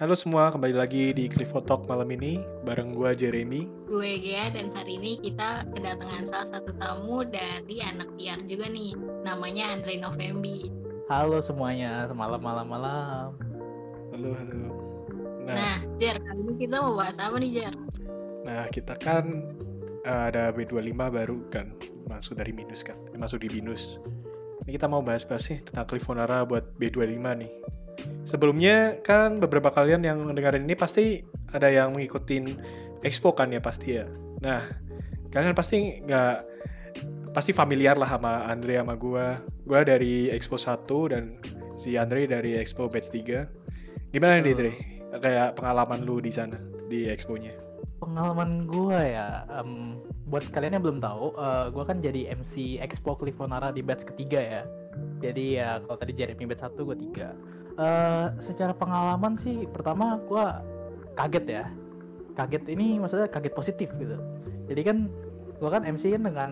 Halo semua, kembali lagi di Cliffo Talk malam ini bareng gue Jeremy. Gue Gea dan hari ini kita kedatangan salah satu tamu dari anak PR juga nih. Namanya Andre Novembi. Halo semuanya, semalam malam malam. Halo, halo. Nah, nah Jer, kali ini kita mau bahas apa nih Jer? Nah, kita kan uh, ada B25 baru kan, masuk dari minus kan, masuk di minus. Ini kita mau bahas-bahas sih tentang Clifonara buat B25 nih Sebelumnya kan beberapa kalian yang dengerin ini pasti ada yang mengikutin expo kan ya pasti ya. Nah, kalian pasti nggak pasti familiar lah sama Andre sama gue. Gue dari Expo 1 dan si Andre dari Expo Batch 3. Gimana nih Andre? Kayak pengalaman lu di sana di exponya? Pengalaman gue ya, um, buat kalian yang belum tahu, uh, eh, gue kan jadi MC Expo Clifonara di batch ketiga ya. Jadi ya kalau tadi Jeremy batch 1, gue tiga uh, secara pengalaman sih pertama gue kaget ya. Kaget ini maksudnya kaget positif gitu. Jadi kan gue kan MC kan dengan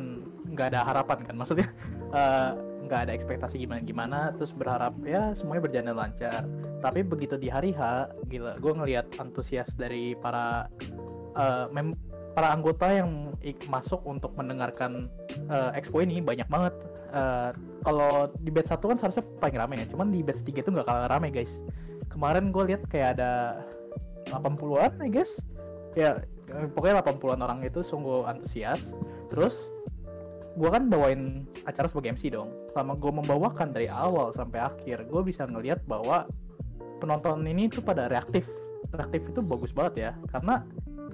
nggak ada harapan kan maksudnya uh, nggak ada ekspektasi gimana gimana terus berharap ya semuanya berjalan lancar. Tapi begitu di hari H gila gue ngelihat antusias dari para uh, mem para anggota yang masuk untuk mendengarkan uh, expo ini banyak banget. Uh, kalau di batch satu kan seharusnya paling rame ya, cuman di batch 3 itu nggak kalah rame guys. Kemarin gue lihat kayak ada 80-an ya guys. Ya pokoknya 80-an orang itu sungguh antusias. Terus gue kan bawain acara sebagai MC dong. Selama gue membawakan dari awal sampai akhir, gue bisa ngelihat bahwa penonton ini tuh pada reaktif. Reaktif itu bagus banget ya, karena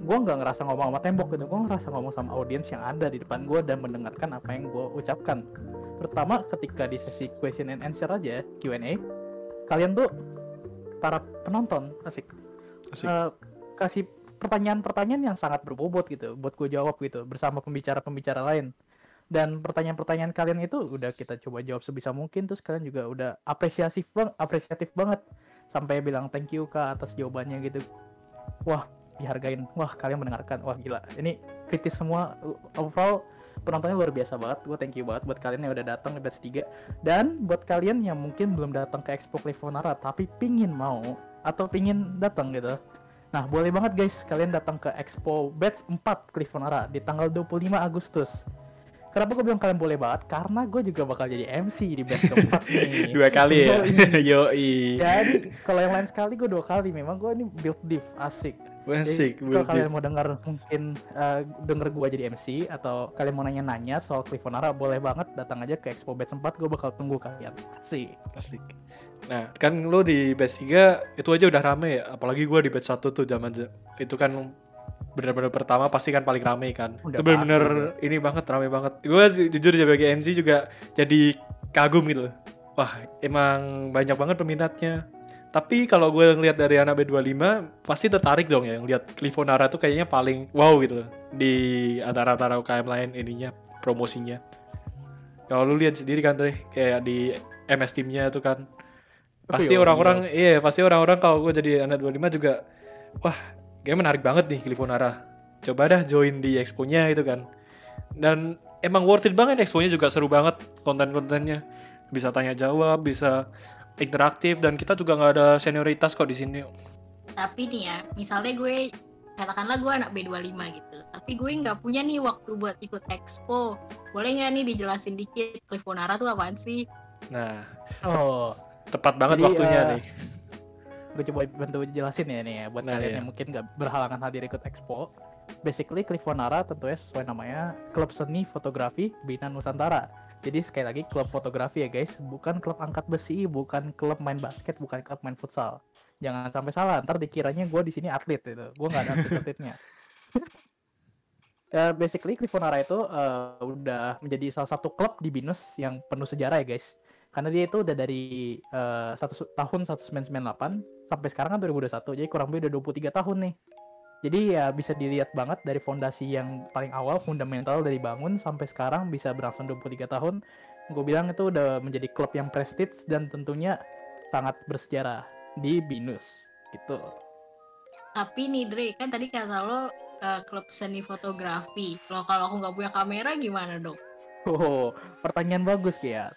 gue nggak ngerasa ngomong sama tembok gitu gue ngerasa ngomong sama audiens yang ada di depan gue dan mendengarkan apa yang gue ucapkan pertama ketika di sesi question and answer aja Q&A kalian tuh para penonton asik, asik. Uh, kasih pertanyaan-pertanyaan yang sangat berbobot gitu buat gue jawab gitu bersama pembicara-pembicara lain. Dan pertanyaan-pertanyaan kalian itu udah kita coba jawab sebisa mungkin terus kalian juga udah apresiatif bang apresiatif banget. Sampai bilang thank you kak atas jawabannya gitu. Wah dihargain. Wah kalian mendengarkan. Wah gila. Ini kritis semua. Overall penontonnya luar biasa banget. Gue thank you banget buat kalian yang udah datang di batch 3 dan buat kalian yang mungkin belum datang ke Expo Clifonara tapi pingin mau atau pingin datang gitu. Nah boleh banget guys kalian datang ke Expo batch 4 Clifonara di tanggal 25 Agustus Kenapa gue bilang kalian boleh banget? Karena gue juga bakal jadi MC di batch keempat nih. dua kali ya? Yoi. Jadi kalau yang lain sekali gue dua kali. Memang gue ini build div asik. Asik. Kalau kalian mau dengar mungkin uh, denger gue jadi MC atau kalian mau nanya-nanya soal Clifonara boleh banget datang aja ke Expo Batch 4 gue bakal tunggu kalian. Asik. Asik. Nah, kan lo di batch 3 itu aja udah rame ya. Apalagi gue di batch 1 tuh zaman itu kan bener-bener pertama pasti kan paling rame kan. Udah bener-bener ini banget rame banget. Gue jujur sebagai MC juga jadi kagum gitu wah emang banyak banget peminatnya. Tapi kalau gue ngeliat dari anak B25 pasti tertarik dong ya ngeliat Clifonara tuh kayaknya paling wow gitu di antara-antara UKM lain ininya promosinya. Kalau lu lihat sendiri kan tuh kayak di MS timnya tuh kan pasti orang-orang iya. iya pasti orang-orang kalau gue jadi anak 25 juga wah kayak menarik banget nih Clifonara. Coba dah join di expo-nya gitu kan. Dan emang worth it banget expo-nya juga seru banget konten-kontennya. Bisa tanya jawab bisa interaktif dan kita juga nggak ada senioritas kok di sini. Tapi nih ya misalnya gue katakanlah gue anak B25 gitu tapi gue nggak punya nih waktu buat ikut expo. Boleh nggak nih dijelasin dikit Clifonara tuh apaan sih? Nah oh tepat banget Jadi, waktunya uh, nih gue coba bantu jelasin ya nih ya buat nah, kalian iya. yang mungkin gak berhalangan hadir ikut expo. Basically Clifonara tentunya sesuai namanya klub seni fotografi Bina Nusantara. Jadi sekali lagi klub fotografi ya guys bukan klub angkat besi bukan klub main basket bukan klub main futsal. Jangan sampai salah ntar dikiranya gue di sini atlet itu gue nggak ada atlet-atletnya uh, basically Clifonara itu uh, udah menjadi salah satu klub di Binus yang penuh sejarah ya guys. Karena dia itu udah dari uh, satu tahun 1998 sampai sekarang kan 2021 jadi kurang lebih udah 23 tahun nih. Jadi ya bisa dilihat banget dari fondasi yang paling awal fundamental dari bangun sampai sekarang bisa berlangsung 23 tahun. Gue bilang itu udah menjadi klub yang prestige dan tentunya sangat bersejarah di Binus gitu. Tapi nih Dre kan tadi kata lo uh, klub seni fotografi. Lo kalau aku nggak punya kamera gimana dong? Oh, pertanyaan bagus ya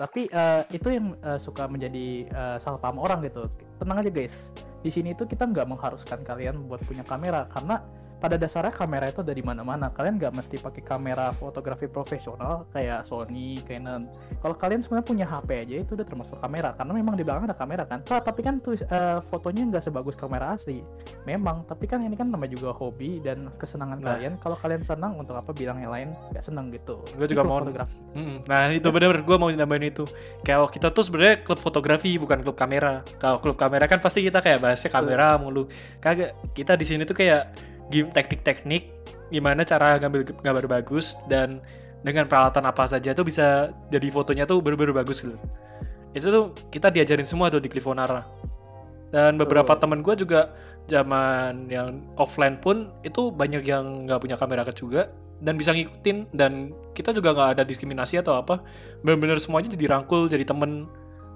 tapi uh, itu yang uh, suka menjadi uh, salah paham orang gitu tenang aja guys. Di sini tuh kita nggak mengharuskan kalian buat punya kamera karena pada dasarnya kamera itu ada di mana-mana. Kalian nggak mesti pakai kamera fotografi profesional kayak Sony, Canon. Kalau kalian sebenarnya punya HP aja itu udah termasuk kamera karena memang di belakang ada kamera kan. Oh, tapi kan tuh uh, fotonya nggak sebagus kamera asli. Memang, tapi kan ini kan namanya juga hobi dan kesenangan nah. kalian. Kalau kalian senang untuk apa bilang yang lain nggak senang gitu. Gue juga mau fotografi. Nah itu benar-benar gue mau nambahin itu. Kayak kita tuh sebenarnya klub fotografi bukan klub kamera. Kalau klub kamera kan pasti kita kayak bahasnya kamera mulu. Kagak kita di sini tuh kayak game teknik-teknik gimana cara ngambil gambar bagus dan dengan peralatan apa saja tuh bisa jadi fotonya tuh bener-bener bagus gitu. Itu tuh kita diajarin semua tuh di Clifonara. Dan beberapa oh. temen gue juga zaman yang offline pun itu banyak yang nggak punya kamera juga dan bisa ngikutin dan kita juga nggak ada diskriminasi atau apa. Bener-bener semuanya jadi rangkul, jadi temen.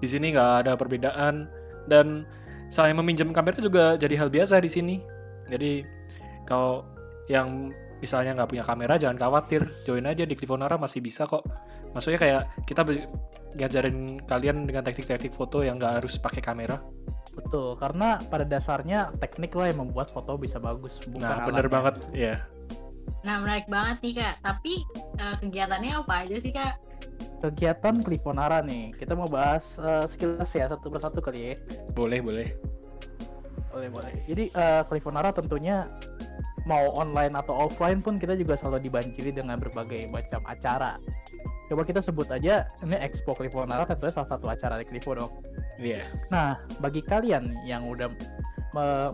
Di sini nggak ada perbedaan dan saya meminjam kamera juga jadi hal biasa di sini. Jadi kalau yang misalnya nggak punya kamera jangan khawatir. Join aja di Clifonara masih bisa kok. Maksudnya kayak kita ngajarin kalian dengan teknik-teknik foto yang nggak harus pakai kamera. Betul karena pada dasarnya teknik lah yang membuat foto bisa bagus bukan nah bener banget ya yeah. nah menarik banget nih kak. Tapi uh, kegiatannya apa aja sih kak? Kegiatan Clifonara nih. Kita mau bahas uh, sekilas ya satu persatu kali ya. Boleh boleh. Boleh boleh. Jadi uh, Clifonara tentunya mau online atau offline pun kita juga selalu dibanjiri dengan berbagai macam acara. Coba kita sebut aja ini Expo Clifonara tentunya salah satu acara di Clifo dong. Iya. Yeah. Nah, bagi kalian yang udah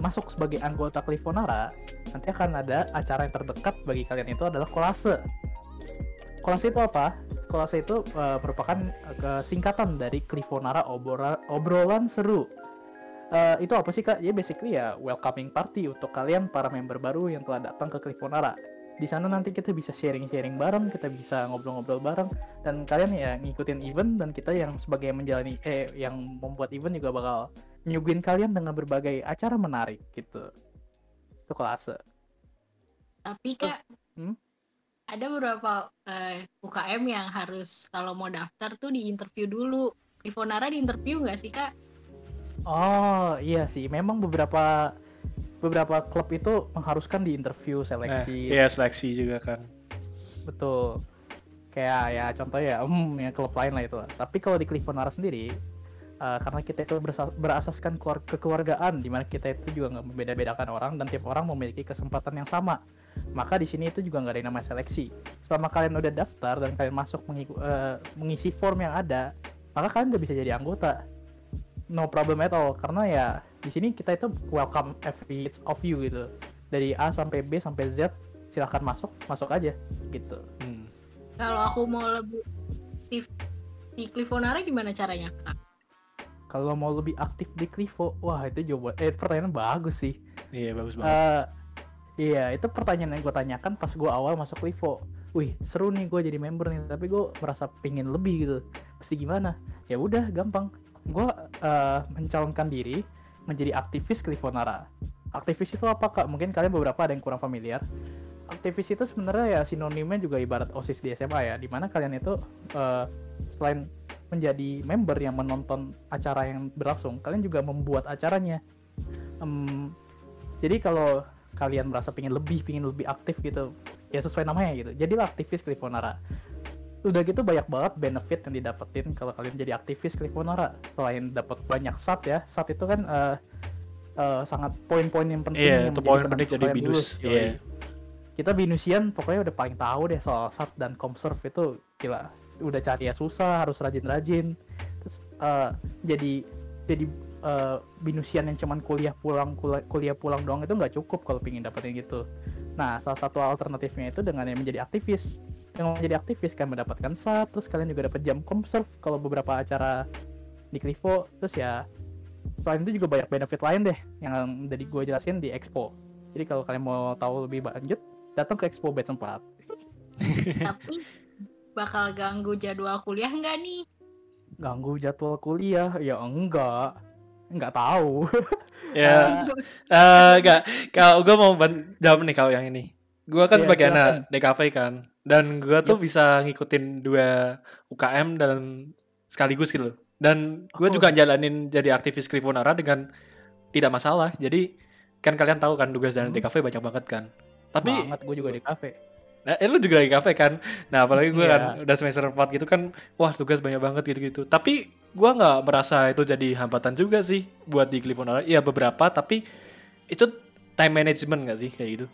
masuk sebagai anggota Clifonara, nanti akan ada acara yang terdekat bagi kalian itu adalah kolase. Kolase itu apa? Kolase itu uh, merupakan uh, singkatan dari Clifonara obrolan seru uh, itu apa sih kak? Ya basically ya welcoming party untuk kalian para member baru yang telah datang ke Clifonara. Di sana nanti kita bisa sharing-sharing bareng, kita bisa ngobrol-ngobrol bareng, dan kalian ya ngikutin event dan kita yang sebagai menjalani eh yang membuat event juga bakal nyuguhin kalian dengan berbagai acara menarik gitu. Itu kelas. Tapi kak, hmm? ada beberapa uh, eh, UKM yang harus kalau mau daftar tuh di interview dulu. Clifonara di interview nggak sih kak? Oh iya sih, memang beberapa beberapa klub itu mengharuskan di interview seleksi. Eh, iya seleksi juga kan. Betul. Kayak ya contoh ya, um, ya klub lain lah itu. Tapi kalau di Clifonara sendiri, uh, karena kita itu berasaskan kekeluargaan, di mana kita itu juga nggak membeda-bedakan orang dan tiap orang memiliki kesempatan yang sama. Maka di sini itu juga nggak ada yang namanya seleksi. Selama kalian udah daftar dan kalian masuk uh, mengisi form yang ada, maka kalian udah bisa jadi anggota no problem at all. Karena ya di sini kita itu welcome every of you gitu. Dari A sampai B sampai Z silahkan masuk masuk aja gitu. Hmm. kalau aku mau lebih aktif di Clifonara gimana caranya kak? Kalau mau lebih aktif di Clivo wah itu jawaban eh pertanyaan bagus sih. Iya bagus banget. uh, iya itu pertanyaan yang gue tanyakan pas gue awal masuk Clivo. Wih seru nih gue jadi member nih tapi gue merasa pingin lebih gitu. Pasti gimana? Ya udah gampang. Gue uh, mencalonkan diri menjadi aktivis Clifonara. Aktivis itu apa kak? Mungkin kalian beberapa ada yang kurang familiar. Aktivis itu sebenarnya ya sinonimnya juga ibarat osis di SMA ya, di mana kalian itu uh, selain menjadi member yang menonton acara yang berlangsung, kalian juga membuat acaranya. Um, jadi kalau kalian merasa pingin lebih, pingin lebih aktif gitu, ya sesuai namanya gitu. Jadilah aktivis Clifonara udah gitu banyak banget benefit yang didapetin kalau kalian jadi aktivis Clifonara selain dapat banyak sat ya sat itu kan uh, uh, sangat poin-poin yang penting yeah, yang itu poin penting jadi binus yeah. kita binusian pokoknya udah paling tahu deh soal sat dan comserve itu gila. Udah cari ya susah harus rajin-rajin. Terus uh, jadi jadi uh, binusian yang cuman kuliah pulang kuliah, kuliah pulang doang itu nggak cukup kalau pingin dapetin gitu. Nah salah satu alternatifnya itu dengan yang menjadi aktivis yang menjadi aktivis kan mendapatkan SAT terus kalian juga dapat jam komserv kalau beberapa acara di Clivo. Terus ya selain itu juga banyak benefit lain deh yang dari gue jelasin di Expo. Jadi kalau kalian mau tahu lebih lanjut datang ke Expo Bet 4 tapi bakal ganggu jadwal kuliah enggak nih? Ganggu jadwal kuliah? Ya enggak. Enggak tahu. Ya. Uh, enggak. Kalau gue mau jawab nih kalau yang ini gue kan yeah, sebagai anak DKV kan dan gue tuh yep. bisa ngikutin dua UKM dan sekaligus gitu dan gue oh. juga jalanin jadi aktivis Krifonara dengan tidak masalah. Jadi kan kalian tahu kan tugas dan Hmm. kafe banyak banget kan. Tapi banget gue juga di kafe Nah, eh, lu juga lagi kafe kan? Nah, apalagi gue Iya. kan udah semester 4 gitu kan, wah tugas banyak banget gitu-gitu. Tapi gue nggak merasa itu jadi hambatan juga sih buat di Clifonara. Iya beberapa, tapi itu time management nggak sih kayak gitu?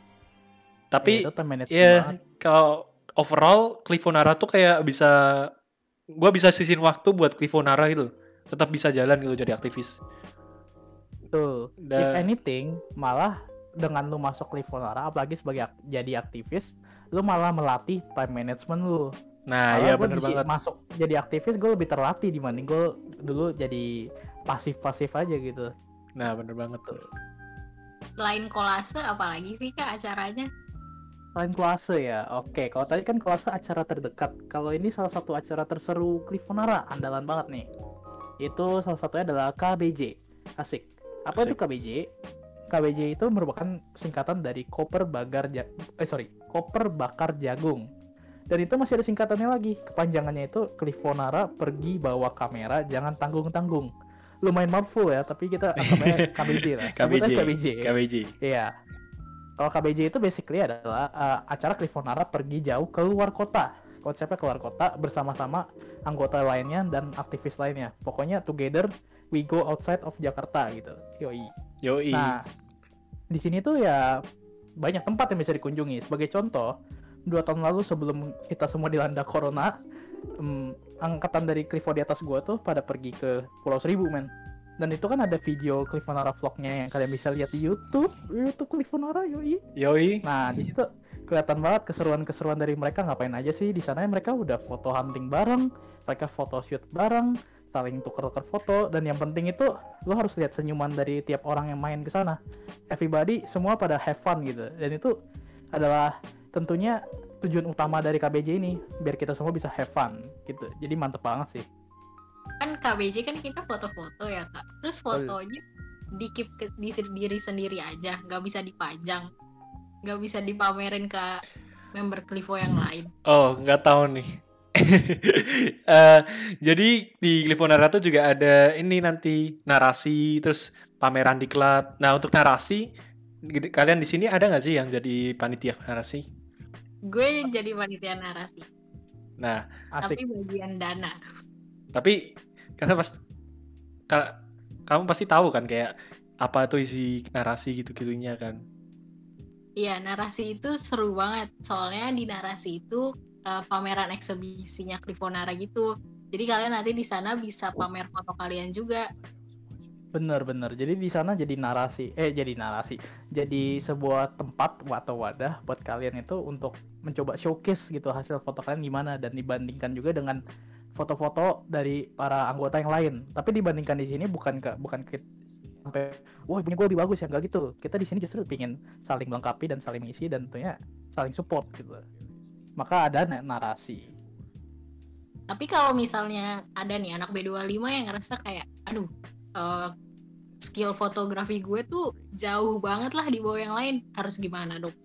Tapi Ya, ya kalau overall Clifonara tuh kayak bisa, gue bisa sisin waktu buat Clifonara gitu. Tetap bisa jalan gitu jadi aktivis. Betul. If Dan anything, malah dengan lu masuk Livonara, apalagi sebagai ak- jadi aktivis, lu malah melatih time management lu. nah Malah iya gua bener banget. Masuk jadi aktivis, gue lebih terlatih dibanding gue dulu jadi pasif-pasif aja gitu. Nah bener banget. Selain kolase apalagi sih kak acaranya? Selain klase ya, oke. Kalau tadi kan klase acara terdekat. Kalau ini salah satu acara terseru Clifonara, andalan banget nih. Itu salah satunya adalah KBJ. Asik. Apa itu Asik. KBJ? KBJ itu merupakan singkatan dari koper bagar ja eh sorry, koper bakar jagung. Dan itu masih ada singkatannya lagi. Kepanjangannya itu Clifonara pergi bawa kamera, jangan tanggung-tanggung. Lumayan mouthful ya, tapi kita KBJ lah. KBJ. KBJ. KBJ. Iya. Kalau KBJ itu basically adalah uh, acara Clifonara pergi jauh keluar kota. Konsepnya keluar kota bersama-sama anggota lainnya dan aktivis lainnya. Pokoknya together we go outside of Jakarta gitu. Yoi. Yoi. Nah, di sini tuh ya banyak tempat yang bisa dikunjungi. Sebagai contoh, dua tahun lalu sebelum kita semua dilanda corona, em, angkatan dari Clivo di atas gua tuh pada pergi ke Pulau Seribu, men. Dan itu kan ada video Clifonara vlognya yang kalian bisa lihat di YouTube. YouTube Clifonara, yoi. Yoi. Nah, di situ kelihatan banget keseruan-keseruan dari mereka ngapain aja sih di sana mereka udah foto hunting bareng, mereka foto shoot bareng, saling tuker-tuker foto dan yang penting itu lo harus lihat senyuman dari tiap orang yang main ke sana. Everybody semua pada have fun gitu. Dan itu adalah tentunya tujuan utama dari KBJ ini biar kita semua bisa have fun gitu. Jadi mantep banget sih. Kan KBJ kan kita foto-foto ya kak. Terus fotonya di keep ke di diri sendiri aja, nggak bisa dipajang, nggak bisa dipamerin ke member Clivo yang lain. Oh, nggak tahu nih. Eh, jadi di Clifonara tuh juga ada ini nanti narasi terus pameran diklat. Nah, untuk narasi kalian di sini ada nggak sih yang jadi panitia narasi? Gue jadi panitia narasi, Nah, Asik. tapi bagian dana. Tapi karena pas ka- kamu pasti tahu kan kayak apa tuh isi narasi gitu-gitunya kan. Iya, narasi itu seru banget. Soalnya di narasi itu eh, pameran eksebisinya Clifonara gitu. Jadi kalian nanti di sana bisa pamer foto kalian juga. Bener-bener. Jadi di sana jadi narasi, eh jadi narasi, jadi sebuah tempat atau wadah buat kalian itu untuk mencoba showcase gitu hasil foto kalian gimana dan dibandingkan juga dengan foto-foto dari para anggota yang lain. Tapi dibandingkan di sini bukan ke bukan ke sampai wah punya gue lebih bagus ya enggak gitu. Kita di sini justru ingin saling melengkapi dan saling mengisi dan tentunya saling support gitu. Maka ada na- narasi. Tapi kalau misalnya ada nih anak B25 yang ngerasa kayak, aduh, eh, skill fotografi gue tuh jauh banget lah di bawah yang lain. Harus gimana dong?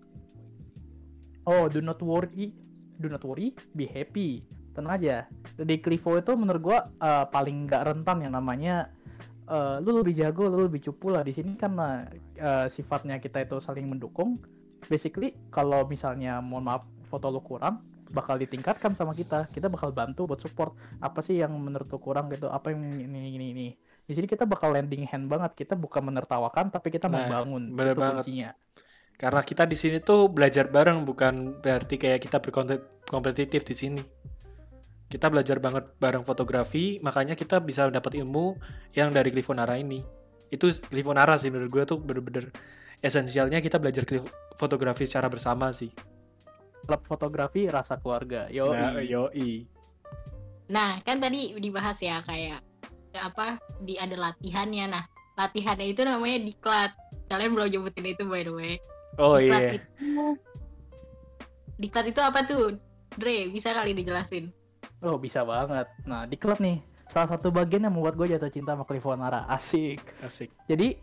Oh, do not worry, do not worry, be happy. Tenang aja. Di Clivo itu menurut gua eh, paling nggak rentan yang namanya eh, lu lebih jago, lu lebih cupu lah. Di sini karena eh, sifatnya kita itu saling mendukung. Basically, kalau misalnya mohon maaf foto lu kurang, bakal ditingkatkan sama kita. Kita bakal bantu buat support. Apa sih yang menurut lu kurang gitu? Apa yang ini ini ini. Di sini kita bakal landing hand banget. Kita bukan menertawakan, tapi kita Nah, membangun. bener Itu banget. kuncinya. Karena kita di sini tuh belajar bareng bukan berarti kayak kita berkompetitif di sini. Kita belajar banget bareng fotografi, makanya kita bisa dapat ilmu yang dari Clifonara ini. Itu Clifonara sih menurut gue tuh bener-bener esensialnya kita belajar fotografi secara bersama sih. Klub fotografi rasa keluarga. Yo. Nah, yoi. Nah, kan tadi dibahas ya kayak apa di ada latihannya. Nah, latihannya itu namanya diklat. Kalian belum nyebutin itu by the way. Oh diklat iya. itu Diklat itu apa tuh? Dre, bisa kali dijelasin? Oh bisa banget. Nah di klub nih salah satu bagian yang membuat gue jatuh cinta sama Clifonara. Asik. Asik. Jadi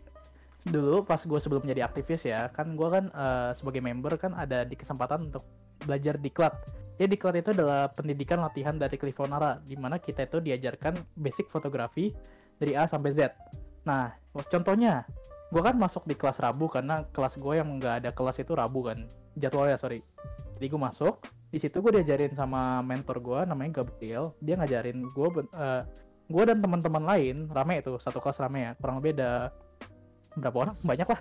dulu pas gue sebelum menjadi aktivis ya kan gue kan eh, sebagai member kan ada di kesempatan untuk belajar diklat. Ya diklat itu adalah pendidikan latihan dari Clifonara di mana kita itu diajarkan basic fotografi dari A sampai Z. Nah contohnya gue kan masuk di kelas Rabu karena kelas gue yang nggak ada kelas itu Rabu kan jadwalnya sorry jadi gue masuk di situ gue diajarin sama mentor gue namanya Gabriel dia ngajarin gue uh, gue dan teman-teman lain rame itu satu kelas rame ya kurang beda berapa orang banyak lah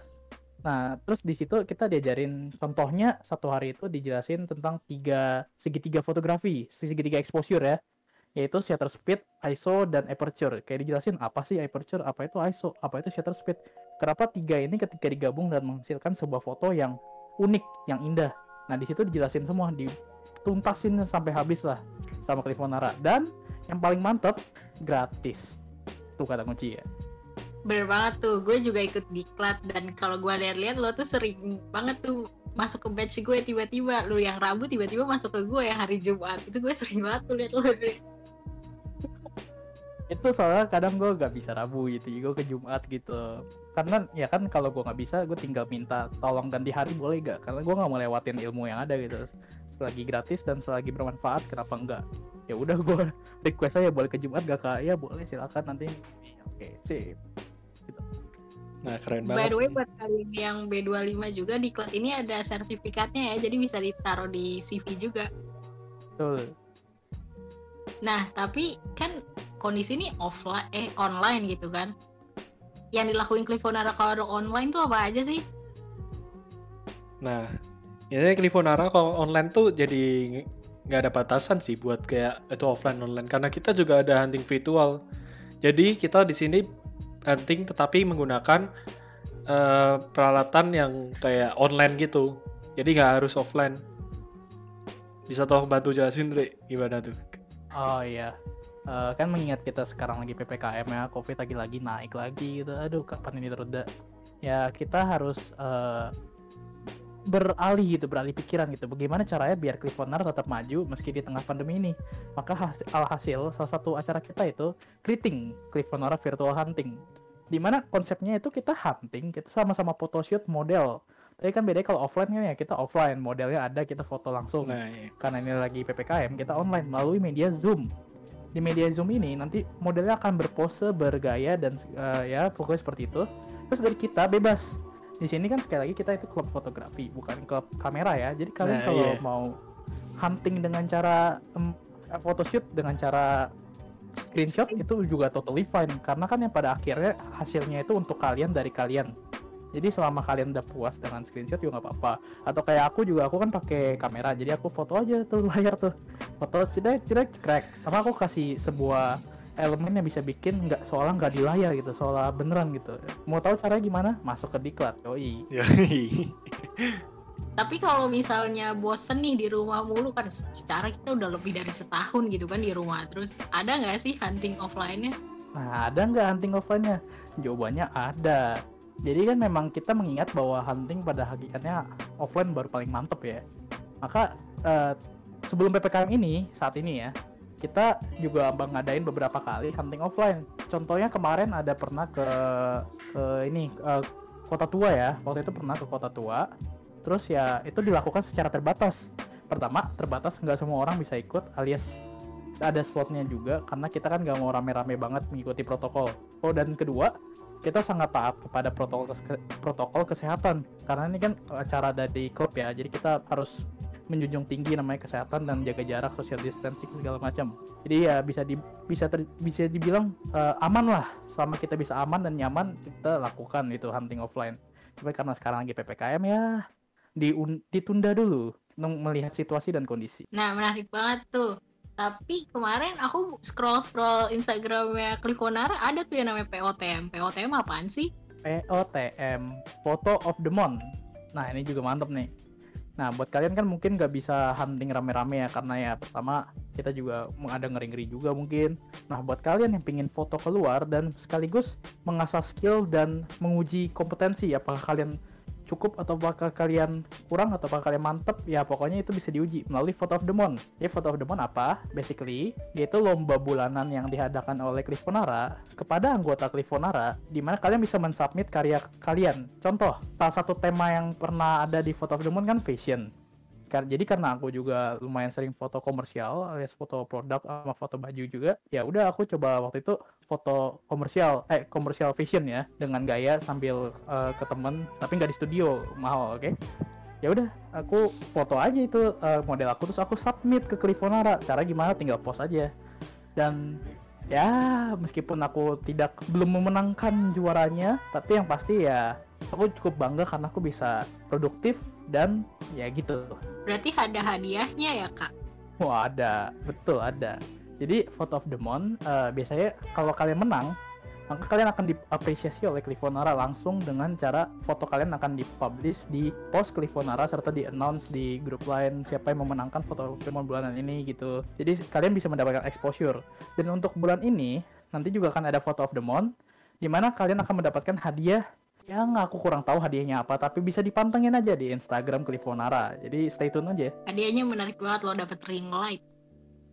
nah terus di situ kita diajarin contohnya satu hari itu dijelasin tentang tiga segitiga fotografi segitiga exposure ya yaitu shutter speed, ISO, dan aperture. Kayak dijelasin apa sih aperture, apa itu ISO, apa itu shutter speed. Kenapa tiga ini ketika digabung dan menghasilkan sebuah foto yang unik, yang indah. Nah di situ dijelasin semua, dituntasin sampai habis lah sama Cliff Nara. Dan yang paling mantap gratis. Tuh kata kunci ya. Bener banget tuh, gue juga ikut diklat dan kalau gue lihat-lihat lo tuh sering banget tuh masuk ke batch gue tiba-tiba lu yang Rabu tiba-tiba masuk ke gue yang hari Jumat itu gue sering banget tuh lihat lo itu soalnya kadang gue gak bisa Rabu gitu gue ke Jumat gitu. Karena ya kan kalau gue nggak bisa gue tinggal minta tolong ganti hari boleh gak karena gue nggak mau lewatin ilmu yang ada gitu. Selagi gratis dan selagi bermanfaat kenapa enggak ya udah gue request aja boleh ke Jumat gak kak? Ya boleh silakan nanti. Oke sih gitu. nah keren banget. by the way buat kalian yang B25 juga di klub ini ada sertifikatnya ya jadi bisa ditaruh di CV juga. Betul. Nah tapi kan kondisi ini offline eh online gitu kan. Yang dilakuin Clifonara kalau online tuh apa aja sih? Nah ini Clifonara kalau online tuh jadi nggak ada batasan sih buat kayak itu offline online. Karena kita juga ada hunting virtual. Jadi kita di sini hunting tetapi menggunakan uh, peralatan yang kayak online gitu. Jadi nggak harus offline. Bisa tolong bantu jelasin Dre gimana tuh? Oh iya uh, kan mengingat kita sekarang lagi ppkm ya covid lagi-lagi naik lagi gitu. Aduh kapan ini terunda ya kita harus uh, beralih gitu beralih pikiran gitu. Bagaimana caranya biar Cliffonar tetap maju meski di tengah pandemi ini? Maka hasil, alhasil salah satu acara kita itu Kriting Cliffonar Virtual Hunting. Di mana konsepnya itu kita hunting kita sama-sama photoshoot model. Tapi kan beda kalau offline kan ya kita offline modelnya ada kita foto langsung. Nah, iya. karena ini lagi ppkm kita online melalui media zoom di media zoom ini nanti modelnya akan berpose bergaya dan uh, ya pokoknya seperti itu. Terus dari kita bebas. Di sini kan sekali lagi kita itu klub fotografi bukan klub kamera ya. Jadi kalian nah, kalau iya. mau hunting dengan cara um, photoshoot dengan cara screenshot itu juga totally fine. Karena kan yang pada akhirnya hasilnya itu untuk kalian dari kalian. Jadi selama kalian udah puas dengan screenshot juga nggak apa-apa. Atau kayak aku juga aku kan pakai kamera jadi aku foto aja tuh layar tuh foto cedek cedek crack. Sama aku kasih sebuah elemen yang bisa bikin nggak seolah nggak di layar gitu seolah beneran gitu. Mau tahu caranya gimana? Masuk ke diklat yoi. Tapi kalau misalnya bosen nih di rumah mulu kan secara kita udah lebih dari setahun gitu kan di rumah. Terus ada nggak sih hunting offline-nya? Nah ada nggak hunting offline-nya? Jawabannya ada. Jadi kan memang kita mengingat bahwa hunting pada hakikatnya offline baru paling mantep ya. Maka uh, sebelum ppkm ini saat ini ya kita juga ngadain beberapa kali hunting offline. Contohnya kemarin ada pernah ke ke ini uh, kota tua ya. Waktu itu pernah ke kota tua. Terus ya itu dilakukan secara terbatas. Pertama terbatas nggak semua orang bisa ikut alias ada slotnya juga karena kita kan nggak mau rame-rame banget mengikuti protokol. Oh dan kedua kita sangat taat kepada protokol protokol kesehatan. Karena ini kan acara dari klub ya jadi kita harus menjunjung tinggi namanya kesehatan dan jaga jarak social distancing segala macam. Jadi ya bisa di bisa ter, bisa dibilang uh, aman lah. Selama kita bisa aman dan nyaman kita lakukan itu hunting offline. Tapi karena sekarang lagi ppkm ya di ditunda dulu melihat situasi dan kondisi. Nah menarik banget tuh. Tapi kemarin aku scroll scroll Instagramnya Clifonara ada tuh yang namanya POTM POTM apaan sih? POTM Photo of the Month. Nah ini juga mantep nih nah buat kalian kan mungkin gak bisa hunting rame-rame ya karena ya pertama kita juga ada ngeri-ngeri juga mungkin. Nah buat kalian yang pingin foto keluar dan sekaligus mengasah skill dan menguji kompetensi apakah kalian cukup atau bakal kalian kurang atau bakal kalian mantep ya pokoknya itu bisa diuji melalui Photo of the ya Photo of the Month apa? basically yaitu lomba bulanan yang diadakan oleh Clifonara kepada anggota Clifonara di mana kalian bisa mensubmit karya kalian. Contoh salah satu tema yang pernah ada di Photo of the Month kan fashion Kar- jadi karena aku juga lumayan sering foto komersial alias foto produk sama foto baju juga ya udah aku coba waktu itu foto komersial eh komersial fashion ya dengan gaya sambil eh, ke temen tapi nggak di studio mahal oke? Ya udah aku foto aja itu eh, model aku terus aku submit ke Clifonara cara gimana tinggal post aja. Dan ya meskipun aku tidak belum memenangkan juaranya tapi yang pasti ya aku cukup bangga karena aku bisa produktif dan ya gitu Berarti ada hadiahnya ya kak? Wah ada, betul ada. Jadi Vote of the Month eh, biasanya kalau kalian menang, maka kalian akan diapresiasi oleh Clifonara langsung dengan cara foto kalian akan dipublish di post Clifonara serta di announce di grup lain siapa yang memenangkan Vote of the Month bulanan ini gitu. Jadi kalian bisa mendapatkan exposure. Dan untuk bulan ini nanti juga akan ada Vote of the Month di mana kalian akan mendapatkan hadiah yang aku kurang tahu hadiahnya apa tapi bisa dipantengin aja di Instagram Clifonara. Jadi stay tune aja. Hadiahnya menarik banget loh dapet ring light.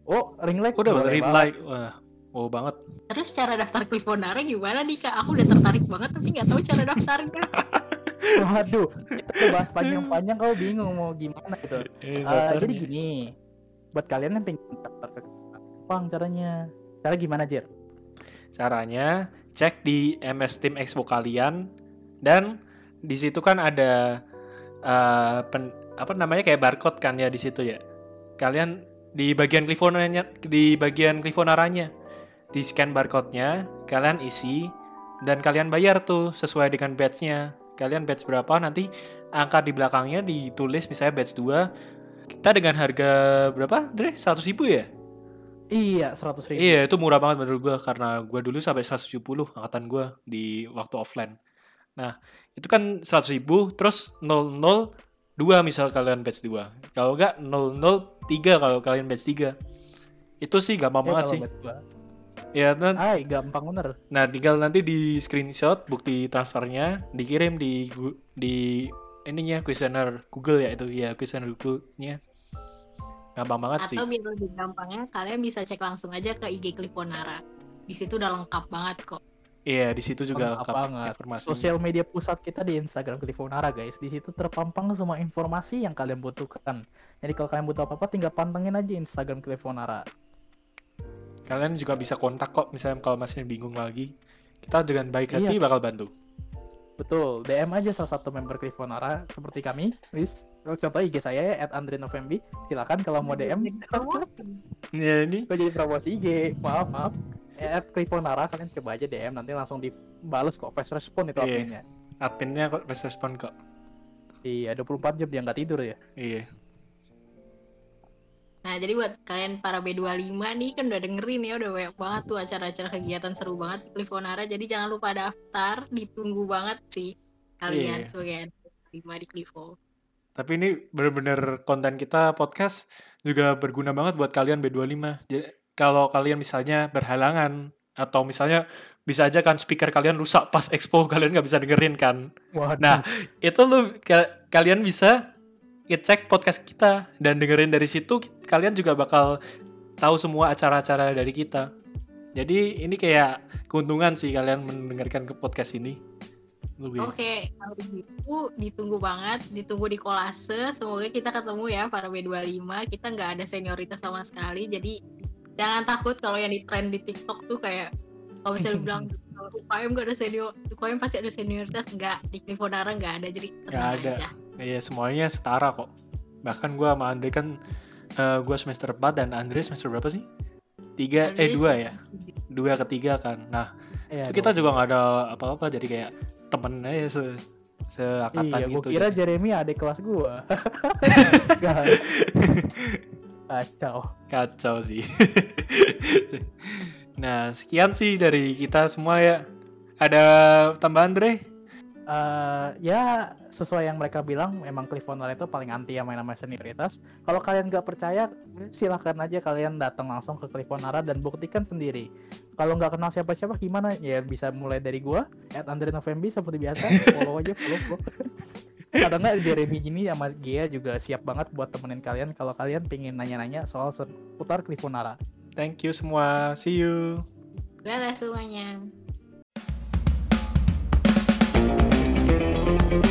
Oh, ring light. Udah boleh ring banget. light. Wah, wow banget. Terus cara daftar Clifonara gimana nih kak? Aku udah tertarik banget tapi nggak tahu cara daftarnya. Waduh, kita bahas panjang-panjang kau bingung mau gimana gitu. Eh, daftarnya. jadi gini, buat kalian yang pengen daftar ke Bang caranya. Cara gimana, Jer? Caranya cek di MS Team Expo kalian dan di situ kan ada eh, pen- apa namanya kayak barcode kan ya di situ ya. Kalian di bagian Clifonaranya di bagian Clifonaranya di scan barcode-nya, kalian isi dan kalian bayar tuh sesuai dengan batch-nya. Kalian batch berapa nanti angka di belakangnya ditulis misalnya batch 2 kita dengan harga berapa? Dre? 100 ribu ya? Iya, 100 ribu. Iya itu murah banget menurut gua karena gua dulu sampai 170 angkatan gua di waktu offline. Nah itu kan 100 ribu terus 002 misal kalian batch 2 Kalau enggak 003 kalau kalian batch 3 Itu sih gampang Ya, banget sih. Ya, nah, Ay, gampang bener. nah tinggal nanti di screenshot bukti transfernya dikirim di gu- di ininya kuesioner Google ya itu ya kuesioner Google-nya. Gampang banget sih. Atau biar lebih gampangnya kalian bisa cek langsung aja ke IG Clifonara. Di situ udah lengkap banget kok. Iya, di situ juga Lengkap informasinya. Sosial media pusat kita di Instagram Clifonara, guys. Di situ terpampang semua informasi yang kalian butuhkan. Jadi kalau kalian butuh apa-apa, tinggal pantengin aja Instagram Clifonara. Kalian juga bisa kontak kok misalnya kalau masih bingung lagi. Kita dengan baik Iya. hati bakal bantu. Betul, DM aja salah satu member Clifonara seperti kami. Please, contoh IG saya ya, @andrenovembi. Silakan kalau mau DM. Ya ini Gue jadi promosi IG. Maaf, maaf. Ya, At Clifonara kalian coba aja DM nanti langsung dibales kok fast respon itu Iya. adminnya. adminnya kok fast respon kok. Iya, 24 jam dia nggak tidur ya. Iya. Nah, jadi buat kalian para B25 nih kan udah dengerin ya, udah banyak banget tuh acara-acara kegiatan seru banget di Clifonara. Jadi jangan lupa daftar, ditunggu banget sih kalian Iya. sebagai B25 di Clivo. Tapi ini bener-bener konten kita podcast juga berguna banget buat kalian B25. Jadi kalau kalian misalnya berhalangan atau misalnya bisa aja kan speaker kalian rusak pas expo kalian nggak bisa dengerin kan. Waduh. Nah, itu lu ka- kalian bisa ngecek podcast kita dan dengerin dari situ kalian juga bakal tahu semua acara-acara dari kita. Jadi ini kayak keuntungan sih kalian mendengarkan ke podcast ini. Oke, kalau gitu ditunggu banget, ditunggu di kolase. Semoga kita ketemu ya para B25. Kita nggak ada senioritas sama sekali, jadi jangan takut kalau yang di trend di TikTok tuh kayak kalau misalnya bilang UKM nggak ada senior, UKM pasti ada senioritas nggak di Clifonara nggak ada, jadi Nggak ada. aja. Iya semuanya setara kok. Bahkan gua sama Andre kan eh, gua semester 4 dan Andre semester berapa sih? Tiga eh Jadi dua ya. Dua ketiga kan. Nah Iya, itu kita dong. juga nggak ada apa-apa jadi kayak temen aja se seangkatan Iya, gitu. gue kira jadi. Jeremy adik kelas gua. Kacau. Kacau sih. nah, sekian sih dari kita semua ya. Ada tambahan Dre? Eh, ya sesuai yang mereka bilang memang Clifonara itu paling anti yang main namanya senioritas. Kalau kalian nggak percaya, silahkan aja kalian datang langsung ke Clifonara dan buktikan sendiri. Kalau nggak kenal siapa-siapa gimana? Ya bisa mulai dari gua, at Andre Novembi seperti biasa, follow aja, follow, follow. Kadang nggak Jeremy gini sama Gia juga siap banget buat temenin kalian kalau kalian pengen nanya-nanya soal seputar Clifonara. Thank you semua. See you. Dadah semuanya. Thank